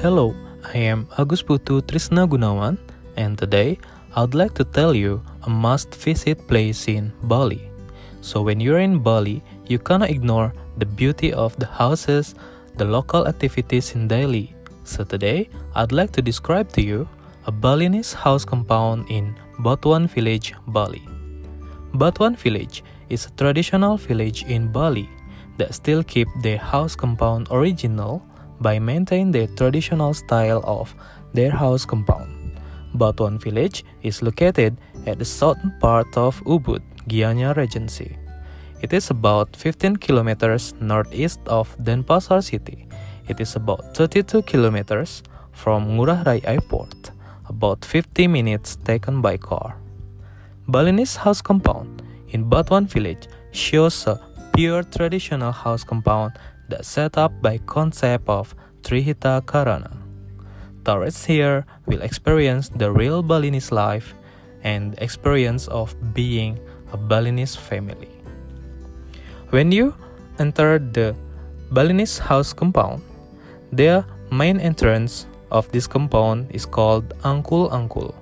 Hello, I am Agus Putu Trisna Gunawan, and today I'd like to tell you a must visit place in Bali. So, when you're in Bali, you cannot ignore the beauty of the houses, the local activities in Delhi. So, today I'd like to describe to you a Balinese house compound in Batuan Village, Bali. Batuan Village is a traditional village in Bali that still keep their house compound original by maintaining the traditional style of their house compound. Batuan village is located at the southern part of Ubud, Gianyar Regency. It is about 15 kilometers northeast of Denpasar city. It is about 32 kilometers from Ngurah Rai Airport, about 50 minutes taken by car. Balinese house compound in Batuan village shows a pure traditional house compound that set up by concept of Trihita Karana. Tourists here will experience the real Balinese life and the experience of being a Balinese family. When you enter the Balinese house compound, the main entrance of this compound is called Angkul Angkul,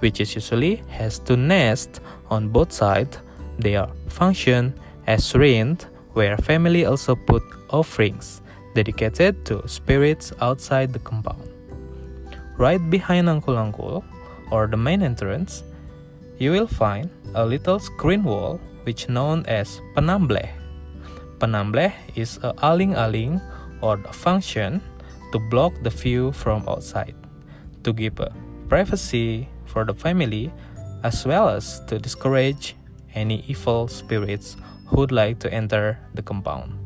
which is usually has two nests on both sides. They are function as rent where family also put offerings dedicated to spirits outside the compound. Right behind Angkul Angkul, or the main entrance, you will find a little screen wall which known as penambleh. Penambleh is a aling-aling or a function to block the view from outside, to give a privacy for the family as well as to discourage any evil spirits who would like to enter the compound.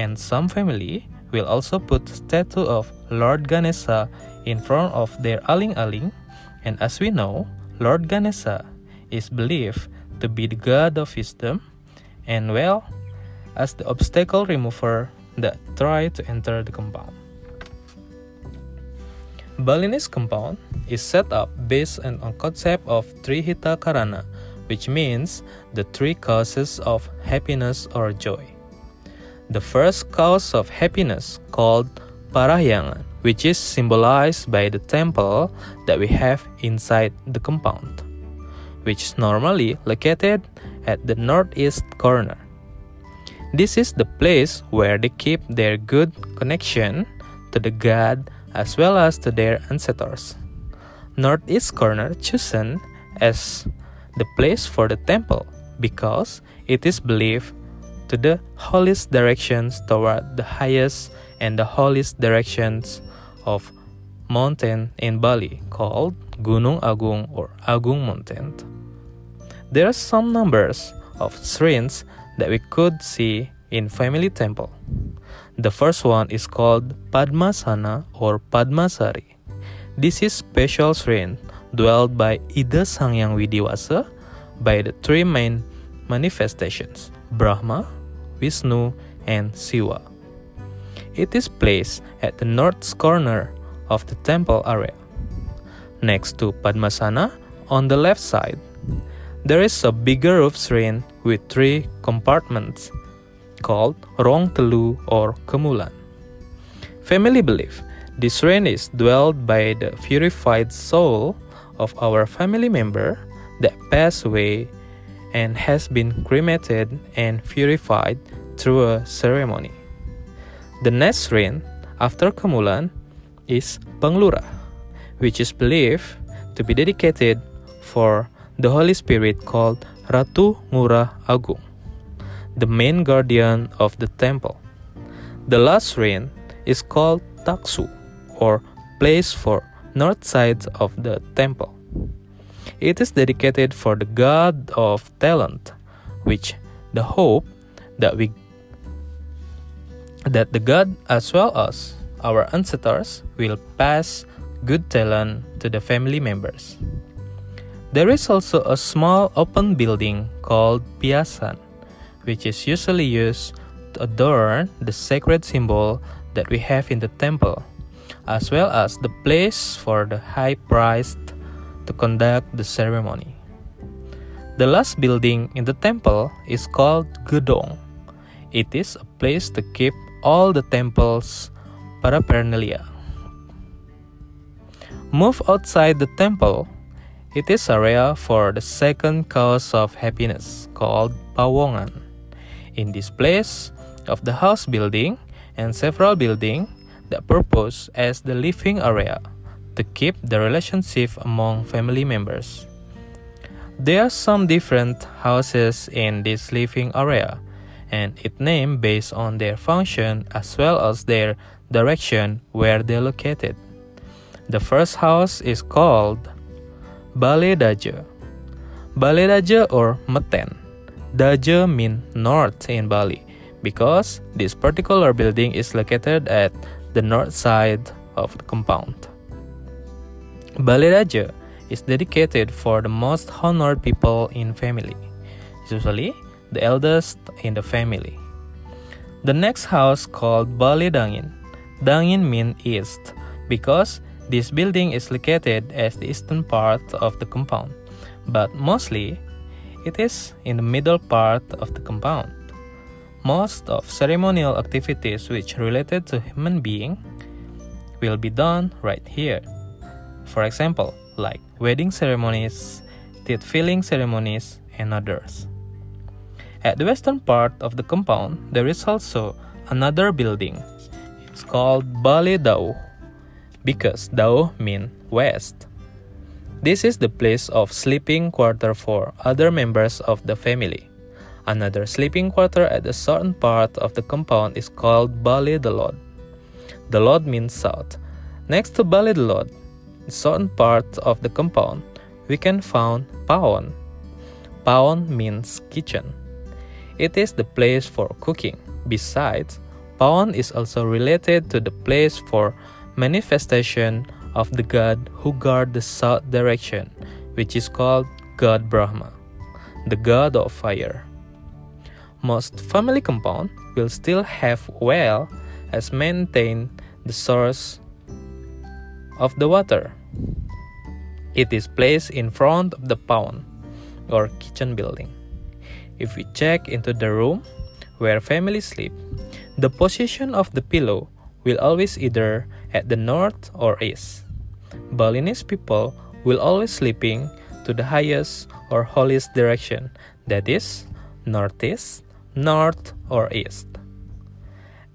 And some family will also put statue of Lord Ganesha in front of their aling-aling, and as we know, Lord Ganesha is believed to be the god of wisdom and well as the obstacle remover that try to enter the compound. Balinese compound is set up based on a concept of Trihita Karana, which means the three causes of happiness or joy. The first cause of happiness, called Parahyangan, which is symbolized by the temple that we have inside the compound, which is normally located at the northeast corner. This is the place where they keep their good connection to the god as well as to their ancestors. Northeast corner chosen as the place for the temple because it is believed to the holiest directions toward the highest and the holiest directions of mountain in Bali called Gunung Agung or Agung Mountain. There are some numbers of shrines that we could see in family temple. The first one is called Padmasana or Padmasari. This is special shrine dwelled by Ida Sanghyang Widhiwasa by the three main manifestations Brahma, Vishnu, and Siva. It is placed at the north corner of the temple area. Next to Padmasana, on the left side, there is a bigger roof shrine with three compartments called Rong Telu or Kemulan. Family belief this shrine is dwelled by the purified soul of our family member that passed away and has been cremated and purified through a ceremony. The next shrine after Kemulan is Penglurah, which is believed to be dedicated for the Holy Spirit called Ratu Ngurah Agung, the main guardian of the temple. The last shrine is called Taksu, or place for north side of the temple. It is dedicated for the god of talent, which the hope that we that the god as well as our ancestors will pass good talent to the family members. There is also a small open building called piasan, which is usually used to adorn the sacred symbol that we have in the temple, as well as the place for the high priest to conduct the ceremony. The last building in the temple is called Gedong. It is a place to keep all the temple's paraphernalia. Move outside the temple. It is area for the second cause of happiness called Pawongan. In this place of the house building and several building that purpose as the living area to keep the relationship among family members. There are some different houses in this living area and it named based on their function as well as their direction where they're located. The first house is called Balai Daja. Balai Daja or Meten. Daja means north in Bali because this particular building is located at the north side of the compound. Balai Daja is dedicated for the most honored people in family, usually the eldest in the family. The next house called Balai Dangin. Dangin means east because this building is located as the eastern part of the compound, but mostly it is in the middle part of the compound. Most of ceremonial activities which related to human being will be done right here. For example, like wedding ceremonies, teeth filling ceremonies, and others. At the western part of the compound, there is also another building. It's called Balai Dauh because Dauh means west. This is the place of sleeping quarter for other members of the family. Another sleeping quarter at the southern part of the compound is called Balai Delod. Delod means south. Next to Balai Delod, the certain part of the compound, we can find Paon. Paon means kitchen. It is the place for cooking. Besides, Paon is also related to the place for manifestation of the god who guard the south direction, which is called God Brahma, the god of fire. Most family compound will still have well as maintain the source of the water. It is placed in front of the paon or kitchen building. If we check into the room where family sleep, the position of the pillow will always either at the north or east. Balinese people will always sleeping to the highest or holiest direction, that is, northeast, north, or east,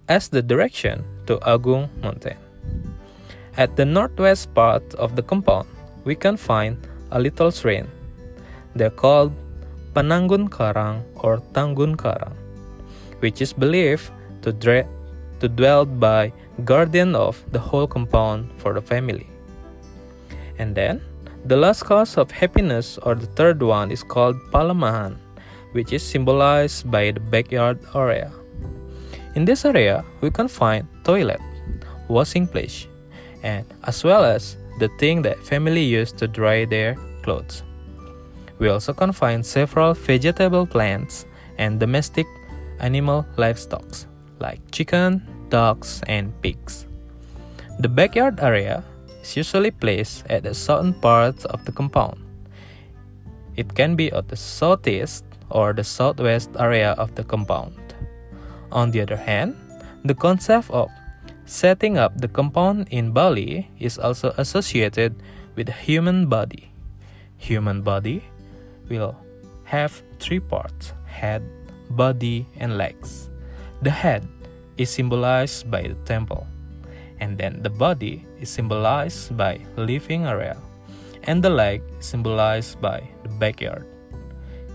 as the direction to Agung Mountain. At the northwest part of the compound, we can find a little shrine. They're called Penunggun Karang or Tunggun Karang, which is believed to, dre- to dwell by guardian of the whole compound for the family. And then, the last cause of happiness or the third one is called Palemahan, which is symbolized by the backyard area. In this area, we can find toilet, washing place, and as well as the thing that family use to dry their clothes. We also can find several vegetable plants and domestic animal livestock like chicken, dogs, and pigs. The backyard area is usually placed at the southern part of the compound. It can be at the southeast or the southwest area of the compound. On the other hand, the concept of setting up the compound in Bali is also associated with human body. Human body will have three parts head, body, and legs. The head is symbolized by the temple, and then the body is symbolized by living area, and the leg is symbolized by the backyard.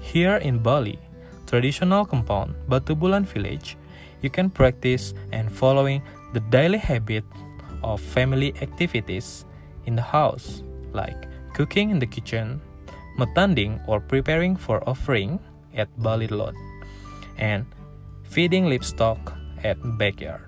Here in Bali, traditional compound Batu Bulan village, you can practice and following the daily habit of family activities in the house, like cooking in the kitchen, matanding or preparing for offering at Balai Lot, and feeding livestock at backyard.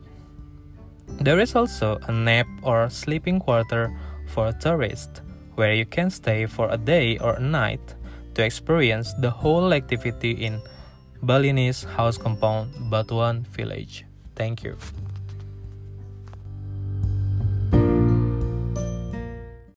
There is also a nap or sleeping quarter for tourists, where you can stay for a day or a night to experience the whole activity in Balinese house compound Batuan village. Thank you.